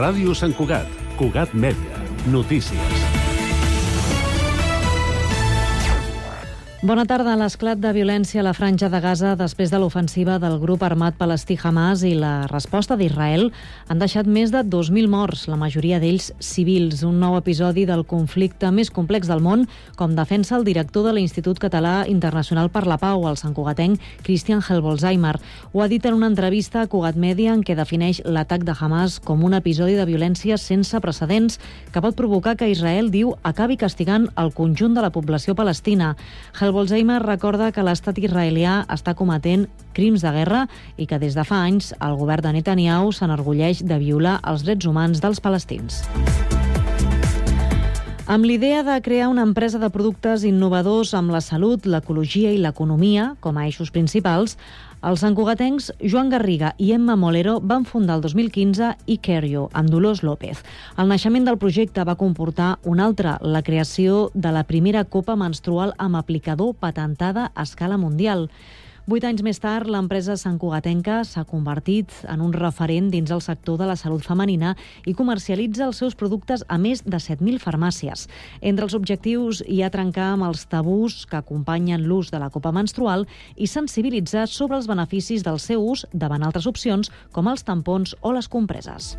Ràdio Sant Cugat, Cugat Mèdia, notícies. Bona tarda. L'esclat de violència a la franja de Gaza després de l'ofensiva del grup armat palestí Hamas i la resposta d'Israel han deixat més de 2.000 morts, la majoria d'ells civils. Un nou episodi del conflicte més complex del món, com defensa el director de l'Institut Català Internacional per la Pau, el santcugatenc Christian Helbolzheimer. Ho ha dit en una entrevista a Cugat Media en què defineix l'atac de Hamas com un episodi de violència sense precedents que pot provocar que Israel, diu, acabi castigant el conjunt de la població palestina. Bolzheimer recorda que l'estat israelià està cometent crims de guerra i que des de fa anys el govern de Netanyahu s'enorgulleix de violar els drets humans dels palestins. Amb l'idea de crear una empresa de productes innovadors amb la salut, l'ecologia i l'economia com a eixos principals, els santcugatencs Joan Garriga i Emma Molero van fundar el 2015 Icario, amb Dolors López. El naixement del projecte va comportar un altre, la creació de la primera copa menstrual amb aplicador patentada a escala mundial. Vuit anys més tard, l'empresa Cugatenca s'ha convertit en un referent dins el sector de la salut femenina i comercialitza els seus productes a més de 7.000 farmàcies. Entre els objectius hi ha trencar amb els tabús que acompanyen l'ús de la copa menstrual i sensibilitzar sobre els beneficis del seu ús davant altres opcions com els tampons o les compreses.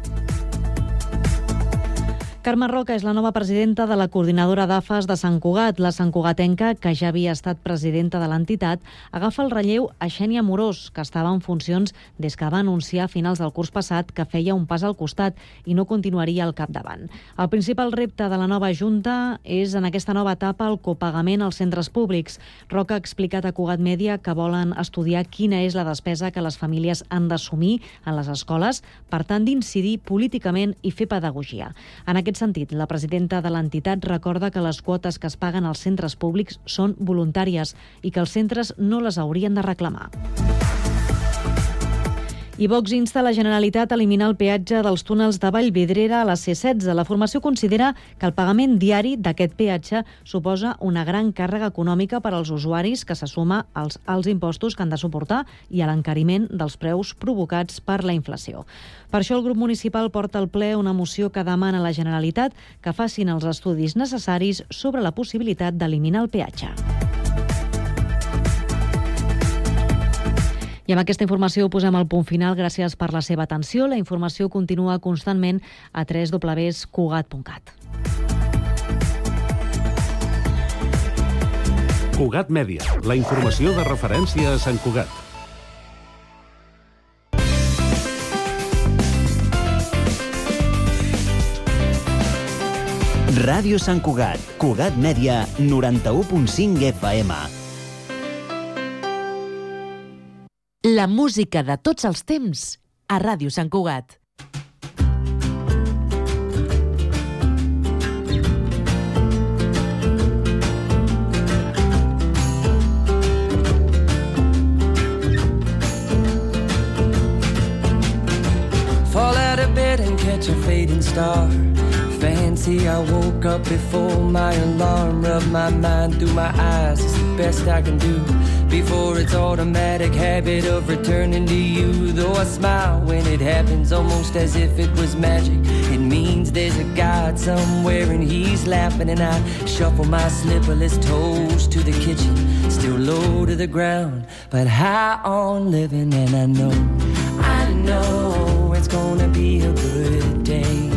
Carme Roca és la nova presidenta de la coordinadora d'AFAS de Sant Cugat. La Sant Cugatenca, que ja havia estat presidenta de l'entitat, agafa el relleu a Xènia Morós, que estava en funcions des que va anunciar a finals del curs passat que feia un pas al costat i no continuaria al capdavant. El principal repte de la nova Junta és en aquesta nova etapa el copagament als centres públics. Roca ha explicat a Cugat Mèdia que volen estudiar quina és la despesa que les famílies han d'assumir en les escoles, per tant d'incidir políticament i fer pedagogia. En aquest aquest sentit, la presidenta de l'entitat recorda que les quotes que es paguen als centres públics són voluntàries i que els centres no les haurien de reclamar. I Vox insta la Generalitat a eliminar el peatge dels túnels de Vallvidrera a la C-16. La formació considera que el pagament diari d'aquest peatge suposa una gran càrrega econòmica per als usuaris que s'assuma als alts impostos que han de suportar i a l'encariment dels preus provocats per la inflació. Per això el grup municipal porta al ple una moció que demana a la Generalitat que facin els estudis necessaris sobre la possibilitat d'eliminar el peatge. I amb aquesta informació posem el punt final. Gràcies per la seva atenció. La informació continua constantment a www.cugat.cat. Cugat Mèdia, la informació de referència a Sant Cugat. Ràdio Sant Cugat, Cugat Mèdia, 91.5 FM. La música de tots els temps a Ràdio Sant Cugat. Fall out of bed and catch a fading star I woke up before my alarm Rub my mind through my eyes, it's the best I can do before its automatic habit of returning to you. Though I smile when it happens, almost as if it was magic. It means there's a God somewhere and he's laughing, and I shuffle my slipperless toes to the kitchen, still low to the ground, but high on living. And I know, I know it's gonna be a good day.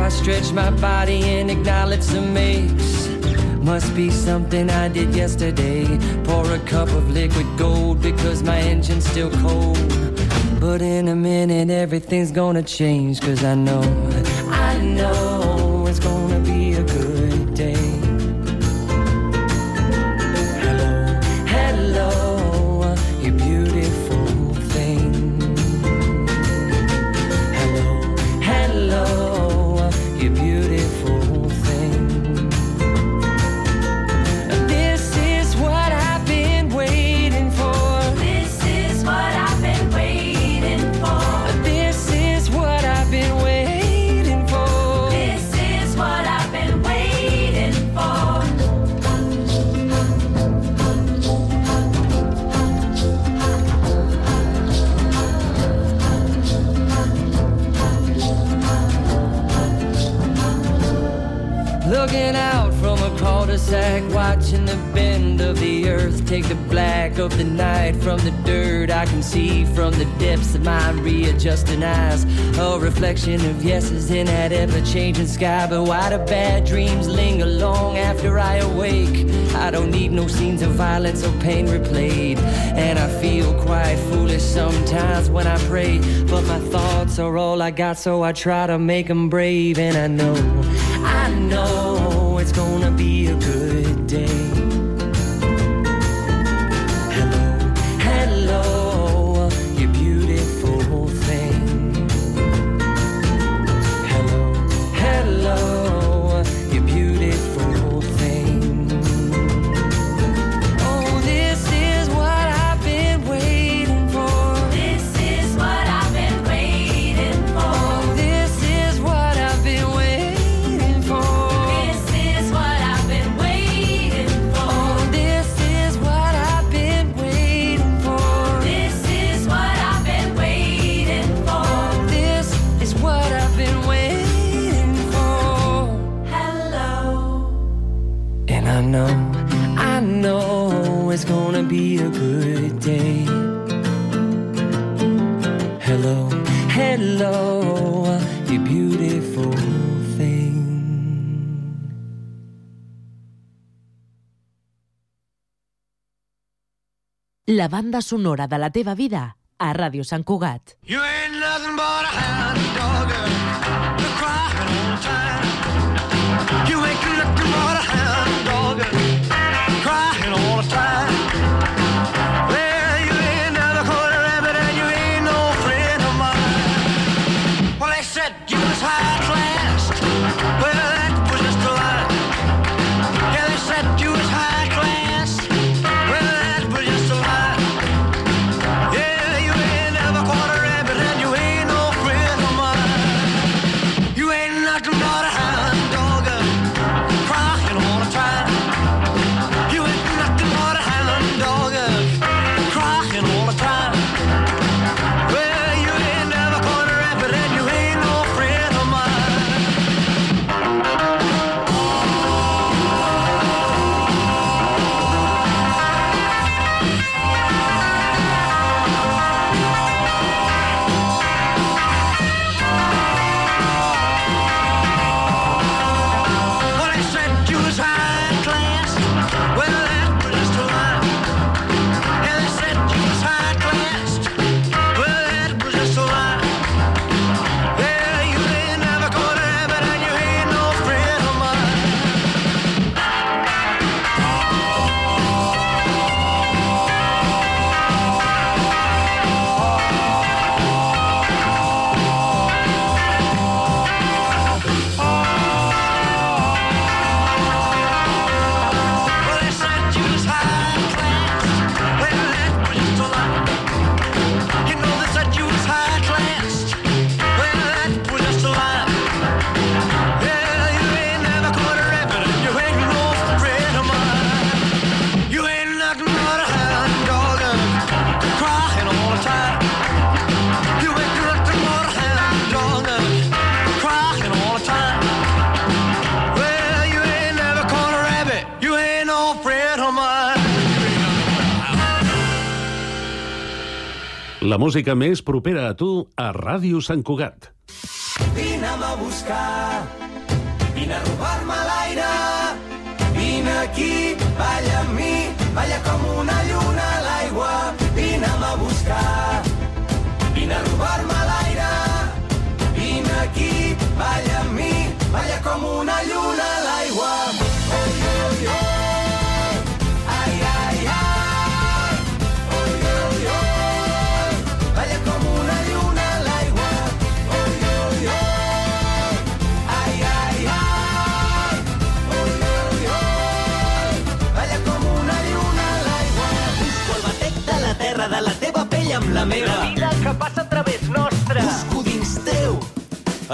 I stretch my body and acknowledge the mix. Must be something I did yesterday. Pour a cup of liquid gold because my engine's still cold. But in a minute, everything's gonna change. Cause I know, I know watching the bend of the earth. Take the black of the night from the dirt I can see from the depths of my readjusting eyes. A reflection of yeses in that ever changing sky. But why do bad dreams linger long after I awake? I don't need no scenes of violence or pain replayed. And I feel quite foolish sometimes when I pray. But my thoughts are all I got, so I try to make them brave. And I know, I know it's gonna be a good day. la banda sonora de la teva vida a Ràdio Sant Cugat. You ain't nothing but a música més propera a tu a Ràdio Sant Cugat. Vine a buscar, vine a robar-me l'aire, vine aquí, balla amb mi, balla com una lluna a l'aigua, vine a buscar, vine a robar la meva. La vida que passa a través nostra. Busco dins teu.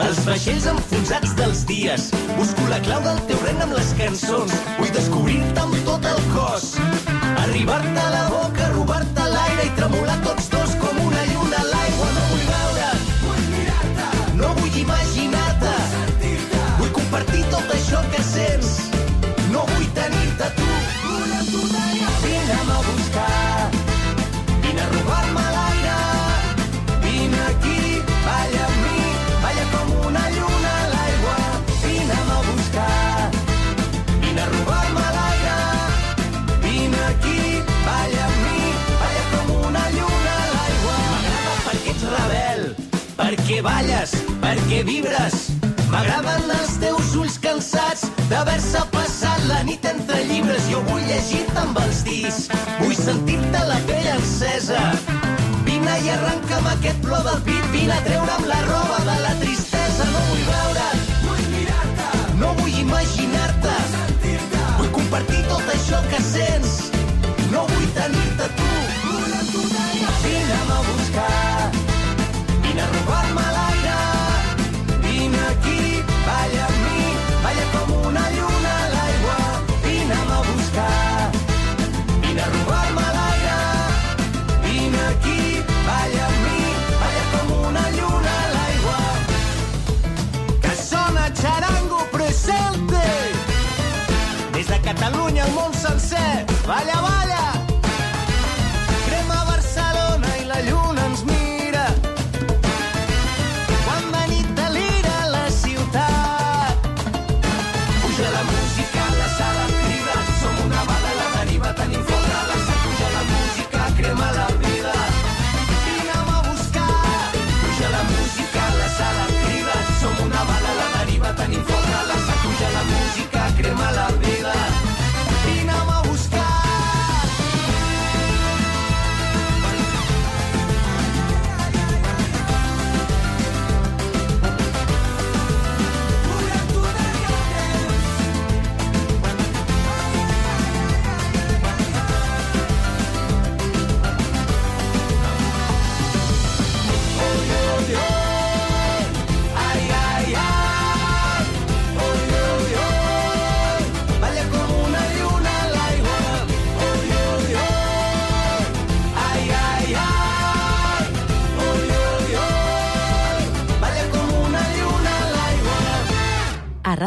Els vaixells enfonsats dels dies. Busco la clau del teu regne amb les cançons. Vull descobrir-te amb tot el cos. Arribar-te a la boca, robar-te l'aire i tremolar tot perquè vibres. M'agraden els teus ulls cansats d'haver-se passat la nit entre llibres. Jo vull llegir-te amb els dits, vull sentir-te la pell encesa. Vine i arrenca'm aquest plor del pit, vine a treure'm la roba de la tristesa Valeu!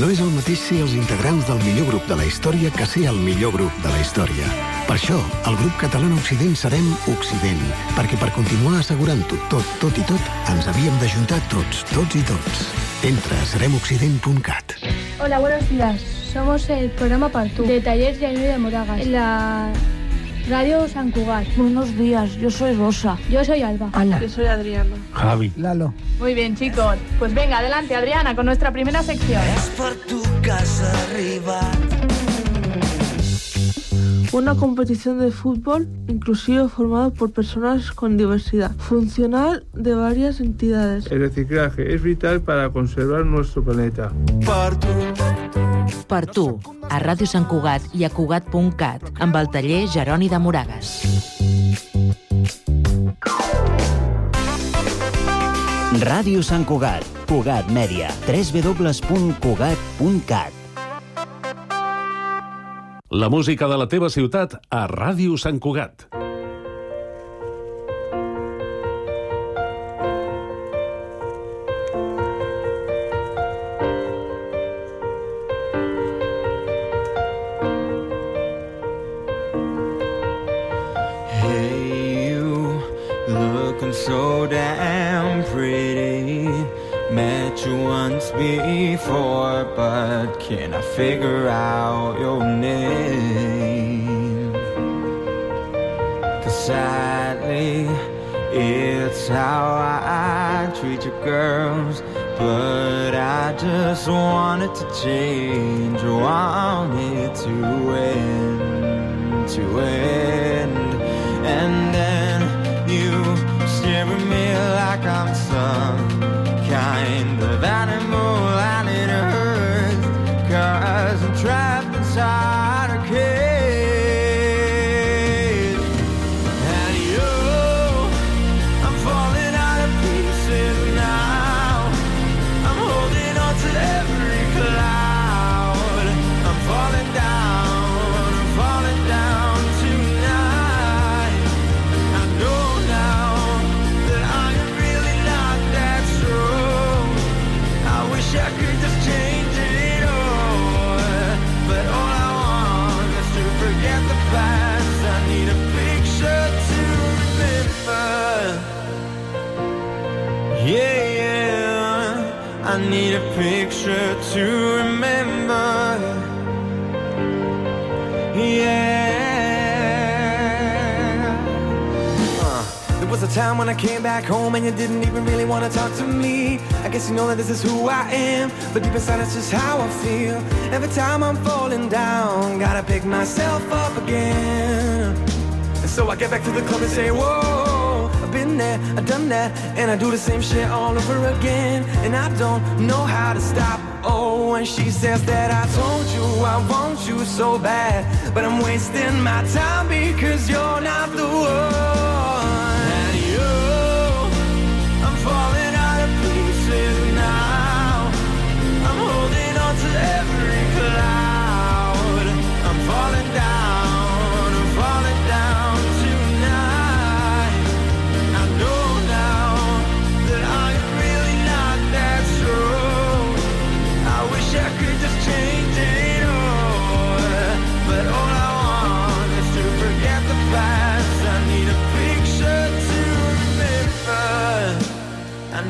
No és el mateix ser els integrants del millor grup de la història que ser el millor grup de la història. Per això, el grup català Occident serem Occident, perquè per continuar assegurant-ho tot, tot i tot, ens havíem d'ajuntar tots, tots i tots. Entra a seremoccident.cat. Hola, buenos días. Somos el programa Partú, de de Ayuda de Moragas, la radio San Cugat. Buenos días, yo soy Rosa. Yo soy Alba. Ana. Yo soy Adriana. Javi. Lalo. Muy bien, chicos. Pues venga, adelante, Adriana, con nuestra primera sección. Per tu que has arribat Una competición de fútbol inclusivo formado por personas con diversidad funcional de varias entidades. El reciclaje es vital para conservar nuestro planeta. tu Per tu, a Ràdio Sant Cugat i a Cugat.cat, amb el taller Jeroni de Moragas. Ràdio Sant Cugat, Cugat Mèdia, www.cugat.cat. La música de la teva ciutat a Ràdio Sant Cugat. Came back home and you didn't even really want to talk to me. I guess you know that this is who I am, but deep inside it's just how I feel. Every time I'm falling down, gotta pick myself up again. And so I get back to the club and say, Whoa, I've been there, I've done that, and I do the same shit all over again. And I don't know how to stop. Oh, and she says that I told you I want you so bad, but I'm wasting my time because you're not the one.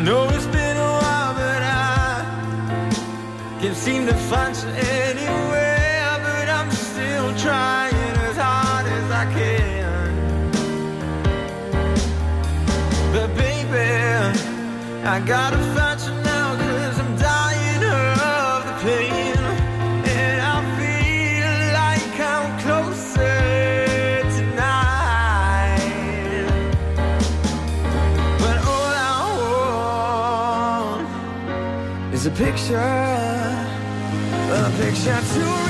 Know it's been a while, but I can't seem to find you anywhere. But I'm still trying as hard as I can. But baby, I gotta find is a picture, a picture to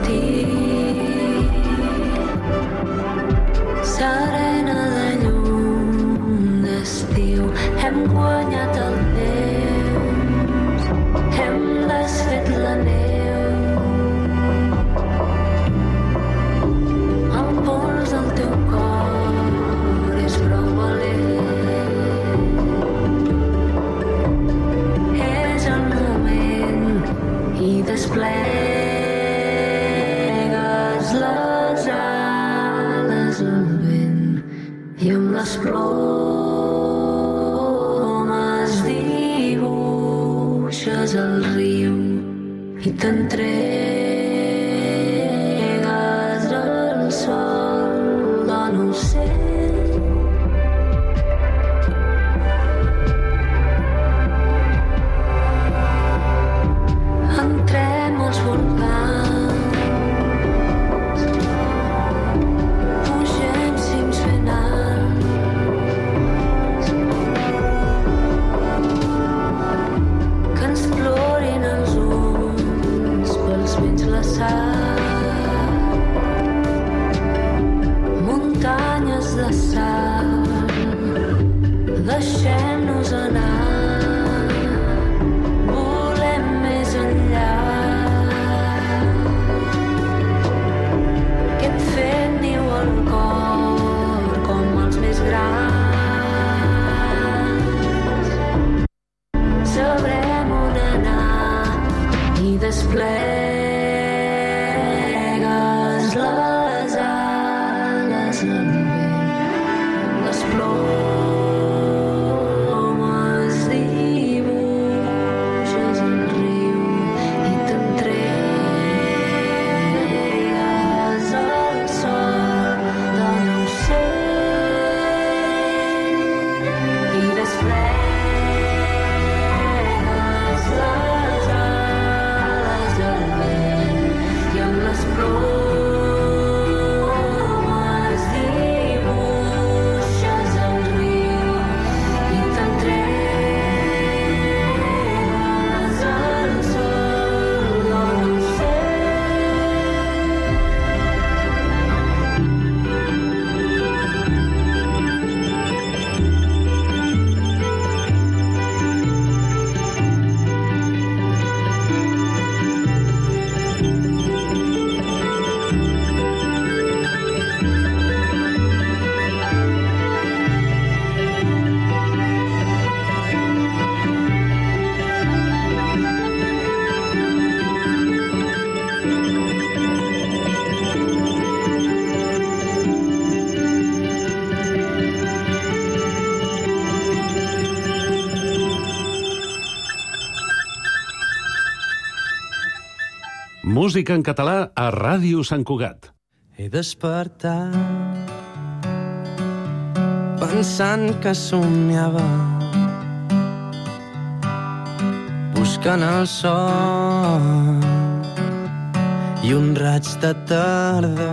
ti Música en català a Ràdio Sant Cugat. He despertat pensant que somiava buscant el sol i un raig de tarda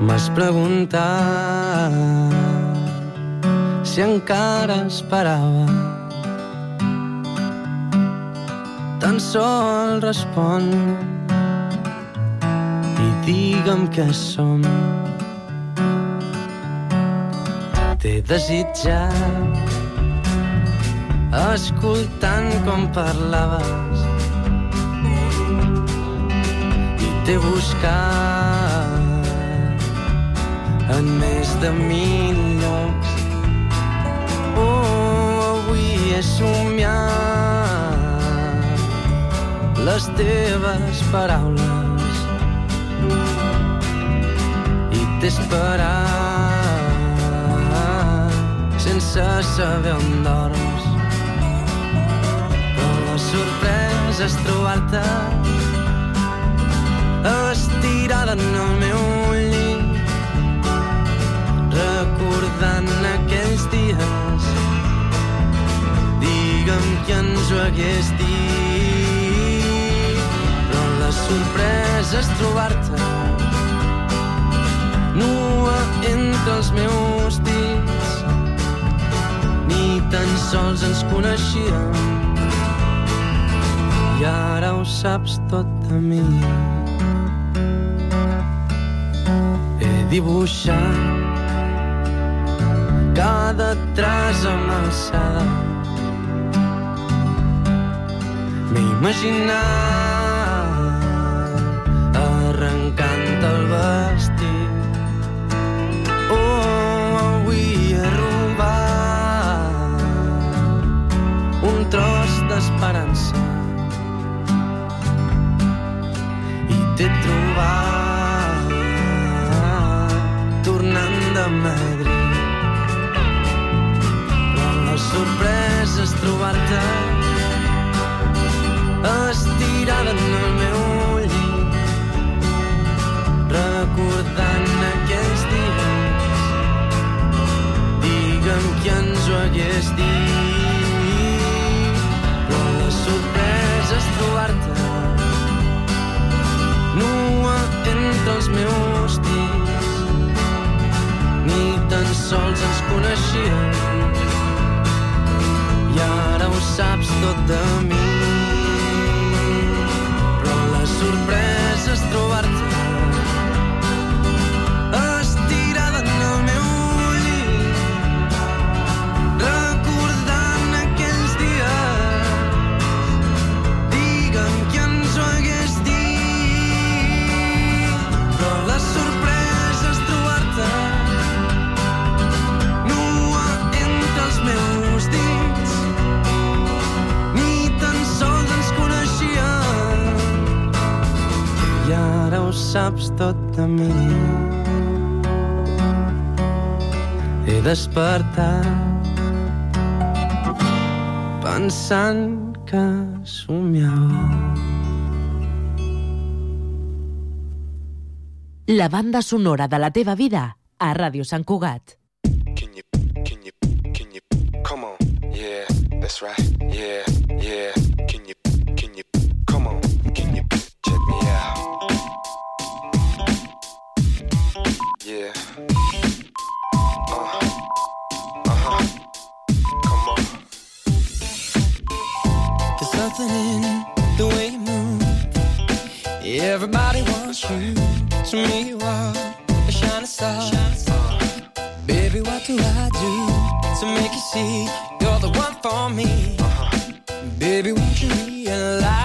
M'has preguntat si encara esperava Tan sol respon i digue'm què som. T'he desitjat escoltant com parlaves i t'he buscat en més de mil llocs. Oh, avui he somiat les teves paraules. I t'he esperat sense saber on dorms. Però la sorpresa és trobar-te estirada en el meu llit recordant aquells dies. Digue'm que ens ho hagués dit sorpresa és trobar-te nua entre els meus dits. Ni tan sols ens coneixíem. I ara ho saps tot de mi. He dibuixat cada traç amb alçada. M'he imaginat he despertat pensant que somiava La banda sonora de la teva vida a Ràdio Sant Cugat. Everybody wants you. To me, you are a shining star. Baby, what do I do to make you see you're the one for me? Uh-huh. Baby, won't you realize?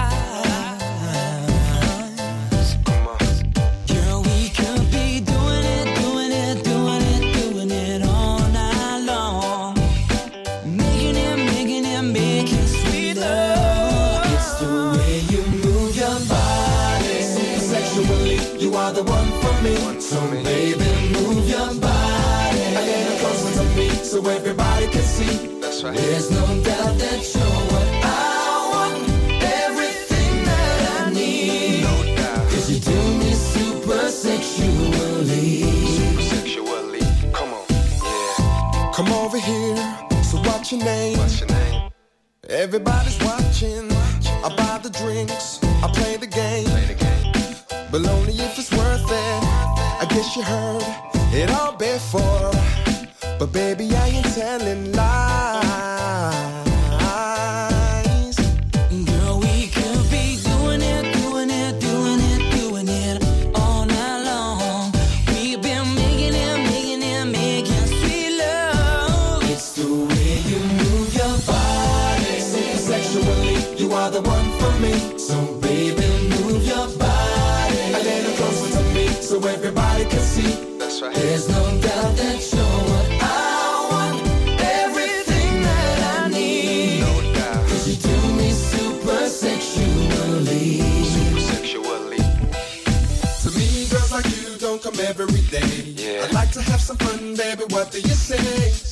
so everybody can see. That's right. There's no doubt that you're what I want, everything that I need. No doubt. Cause you do me super sexually. Super sexually. Come on, yeah. Come over here. So what's your name? What's your name? Everybody's watching. watching. I buy the drinks. I play the game. Play the game. But only if it's worth it. I guess you heard it all before. But baby, I ain't telling lies. what do you say?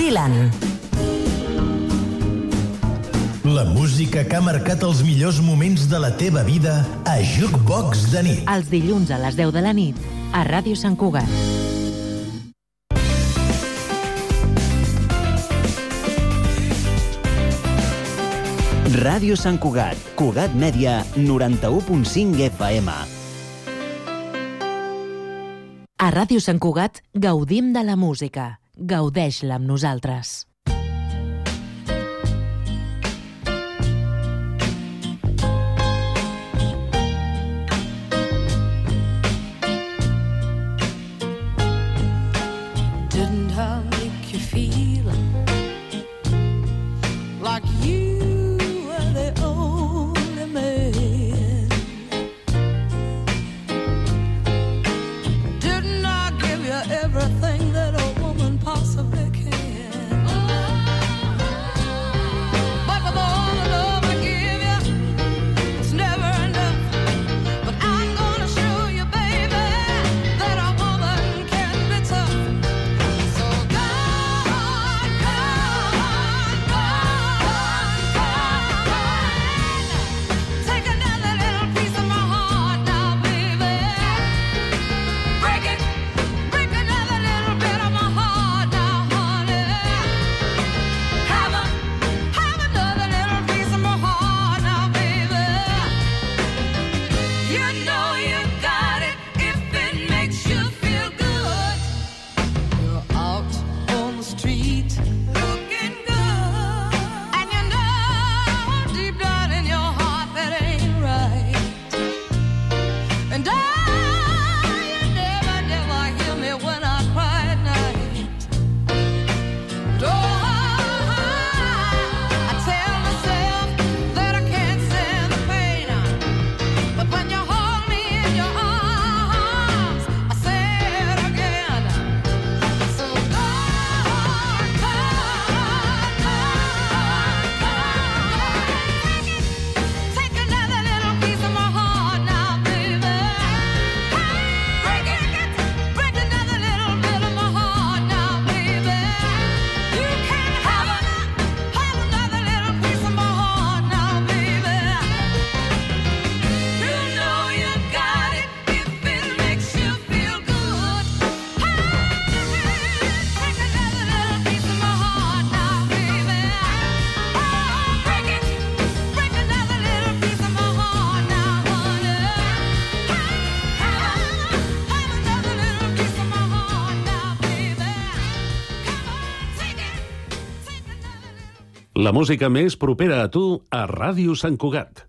Dylan. La música que ha marcat els millors moments de la teva vida a Jukebox de nit. Els dilluns a les 10 de la nit a Ràdio Sant Cugat. Ràdio Sant Cugat, Cugat Mèdia, 91.5 FM. A Ràdio Sant Cugat gaudim de la música gaudeix-la amb nosaltres. La música més propera a tu a Ràdio Sant Cugat.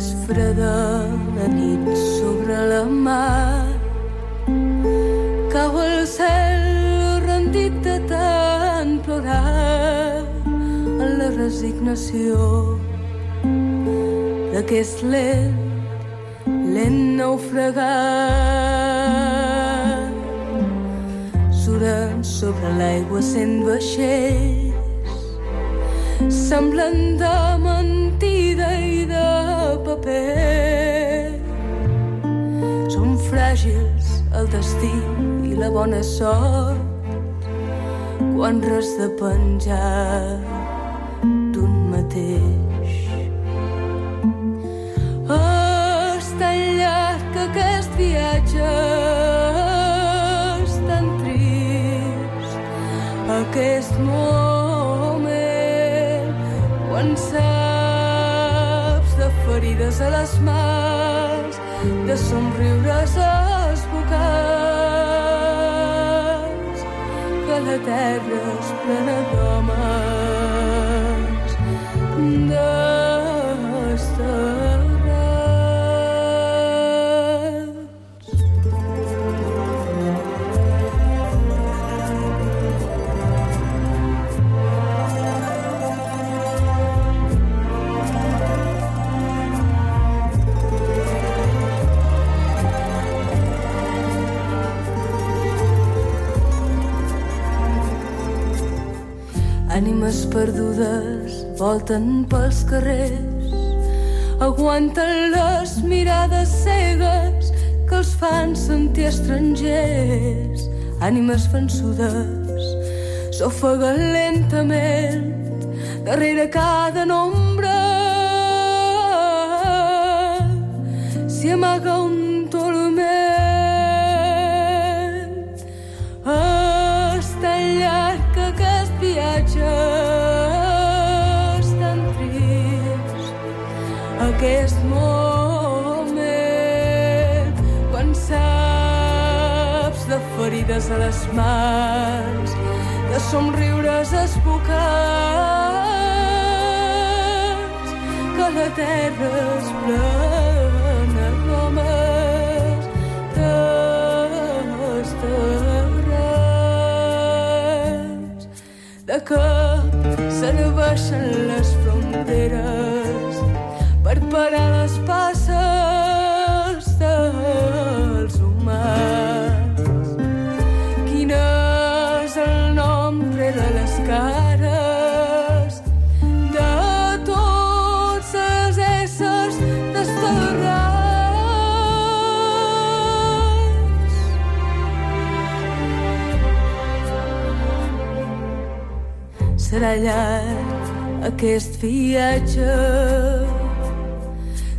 És freda la nit resignació d'aquest lent, lent naufragar. Suren sobre l'aigua sent vaixells semblen de mentida i de paper. Són fràgils el destí i la bona sort quan res de penjar les mans, de somriures esbocats, que la terra és plena d'homes perdudes volten pels carrers, aguanten les mirades cegues que els fan sentir estrangers. Ànimes vençudes s'ofeguen lentament darrere cada nombre. S'hi amaga un ferides a les mans, de somriures esbocats, que la terra és plena d'homes desterrats, de que serveixen les fronteres per parar les passes Llarg aquest viatge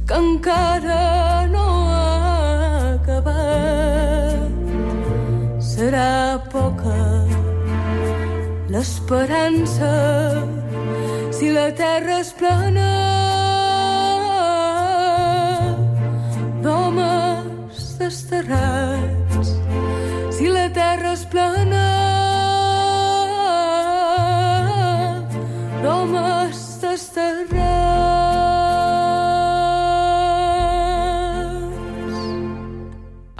que encara no ha acabat. Serà poca l'esperança si la terra és plena d'homes desterrats. Desterrats.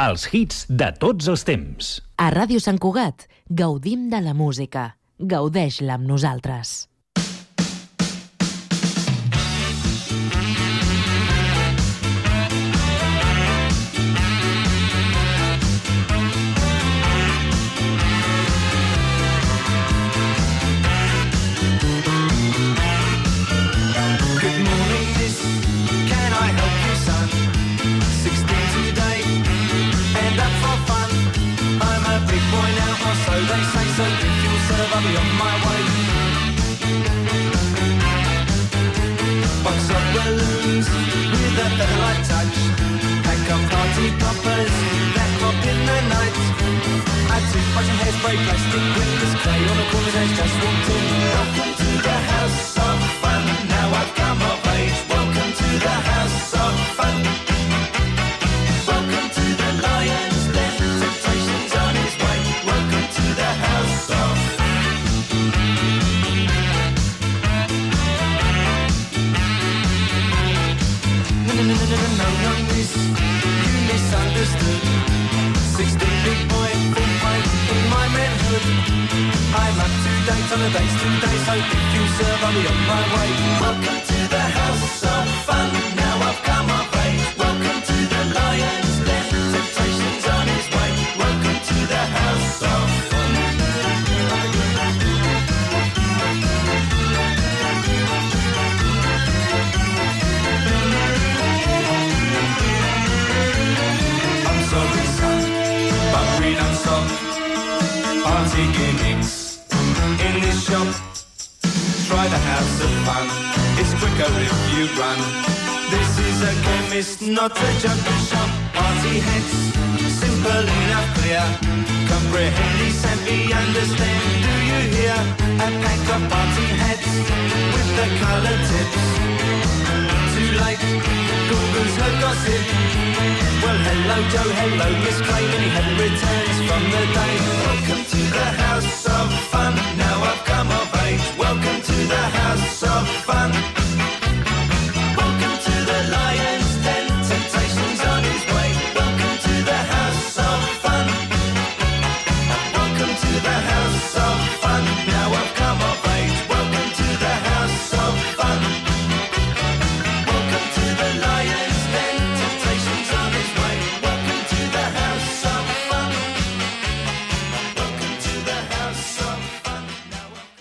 Els hits de tots els temps. A Ràdio Sant Cugat gaudim de la música. Gaudeix-la amb nosaltres. And hairspray, plastic windows, clay on the corner's edge, just walked in. On the days today, so if you serve, I'll be on my way. Welcome to the house of fun. Now I've come of. Welcome to the lion's den. Temptation's on way. Welcome to the house of fun. I'm sorry, son, but we don't stop. Party shop. Try the house of fun. It's quicker if you run. This is a chemist, not a jungle shop. Party heads, simple enough, clear. Comprehend and be understand. Do you hear? A pack of party heads with the color tips. Too late, Google's her gossip. Well, hello, Joe, hello, Miss Crane, he hadn't returns from the day. Welcome to the house Welcome to the house of fun.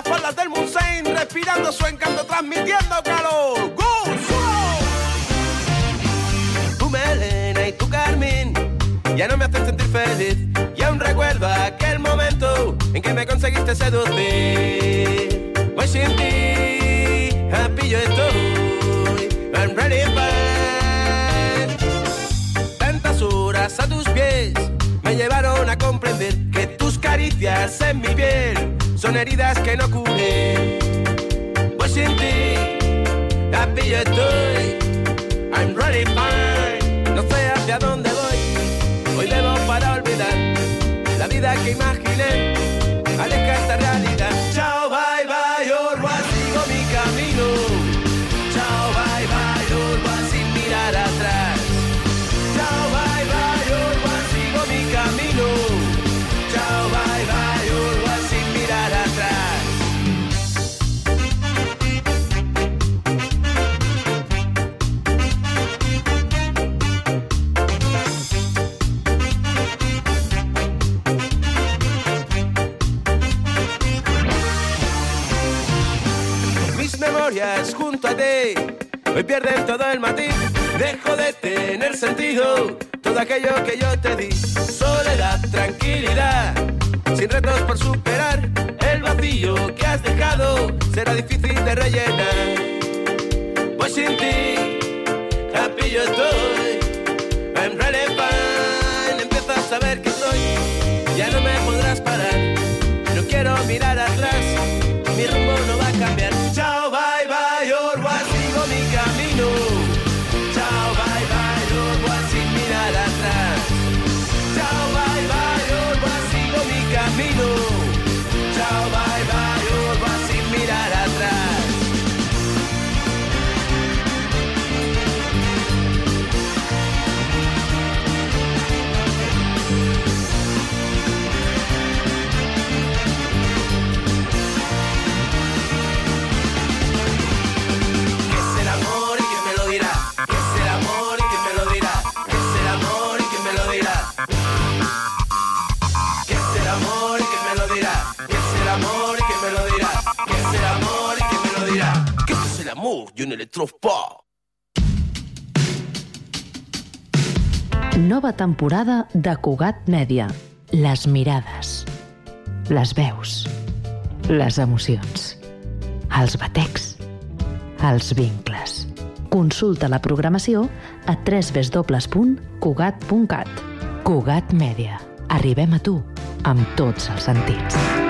Las faldas del Munsein, respirando su encanto, transmitiendo calor. ¡Gusto! Tu melena y tu carmín ya no me hacen sentir feliz. Y aún recuerdo aquel momento en que me conseguiste seducir. Pues sin ti, happy yo estoy. I'm ready for Tantas horas a tus pies me llevaron a comprender que tus caricias en mi piel son heridas que no cubren. Pues sin ti, happy yo estoy. I'm ready fine. No sé hacia dónde voy. Hoy debo para olvidar la vida que imaginé. Hoy pierden todo el matiz. Dejo de tener sentido todo aquello que yo te di. Soledad, tranquilidad, sin retos por superar. El vacío que has dejado será difícil de rellenar. Pues sin ti, happy yo estoy. I'm ready fine. Empiezo a saber que ne les pas. Nova temporada de Cugat Mèdia. Les mirades, les veus, les emocions, els batecs, els vincles. Consulta la programació a www.cugat.cat. Cugat Mèdia. Arribem a tu amb tots els sentits.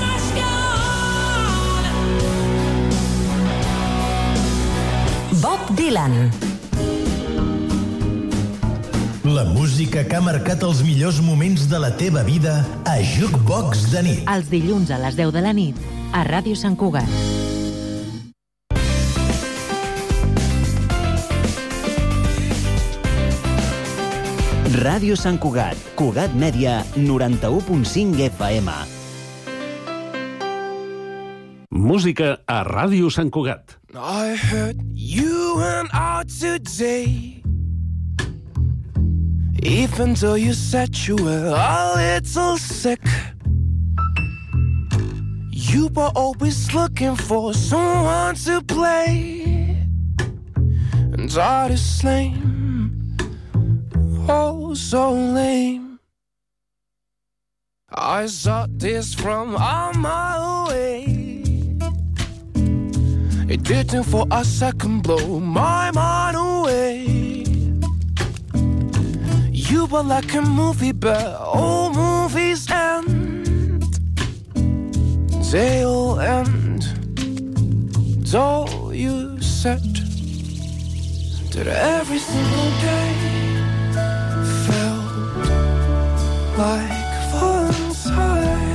Dylan. La música que ha marcat els millors moments de la teva vida a Jukebox de nit. Els dilluns a les 10 de la nit a Ràdio Sant Cugat. Ràdio Sant Cugat, Cugat Mèdia, 91.5 FM. Música a Ràdio Sant Cugat. I heard you went out today. Even though you said you were a little sick, you were always looking for someone to play. And that is lame, oh so lame. I saw this from a mile away. It didn't for a second blow my mind away. You were like a movie, but all movies end. They all end. Though you said that every single day felt like Valentine's.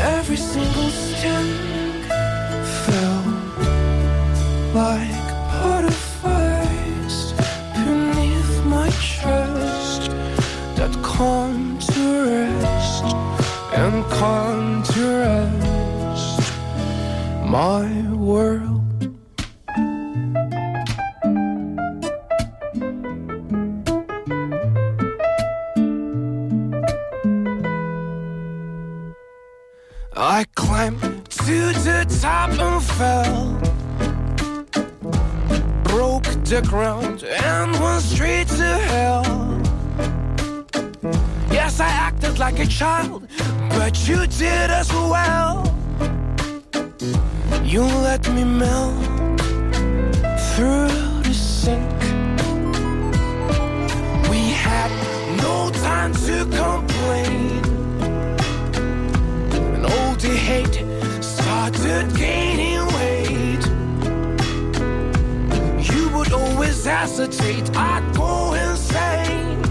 Every single sting felt like butterflies beneath my chest that come to rest and come to rest my world. The ground and went straight to hell. Yes, I acted like a child, but you did as well. You let me melt through the sink. We had no time to complain. And all the hate started gaining would I'd go insane.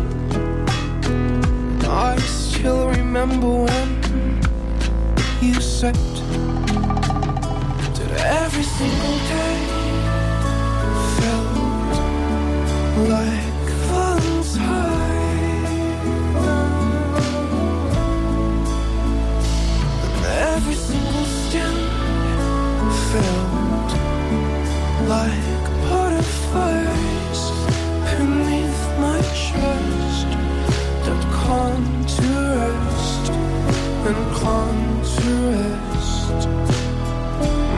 I still remember when you said that every single day felt like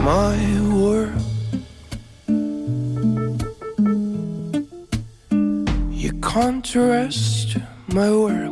my world. You contrast my world.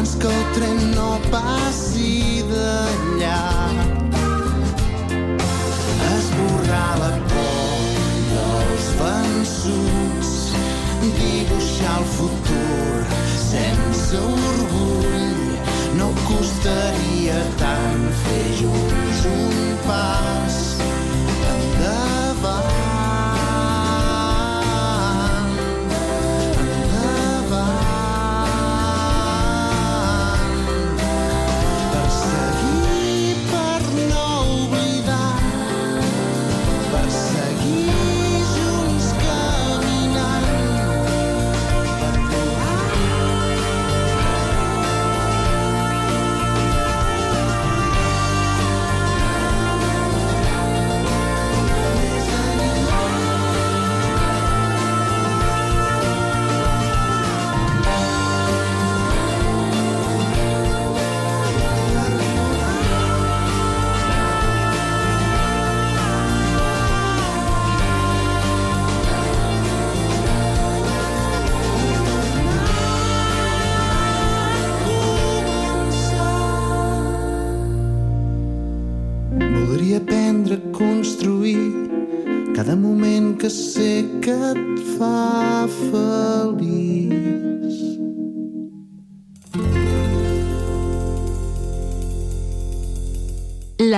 abans que el tren no passi d'allà. Esborrar la por dels vençuts, dibuixar el futur sense orgull, no costaria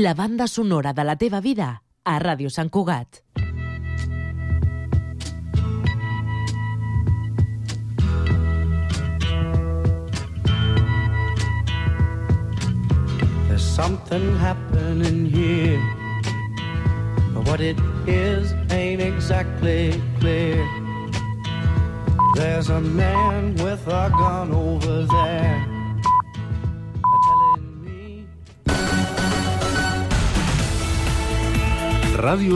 La banda sonora de la teva vida a Ràdio Sant Cugat. There's something happening here. But what it is ain't exactly clear. There's a man with a gun over there. Ràdio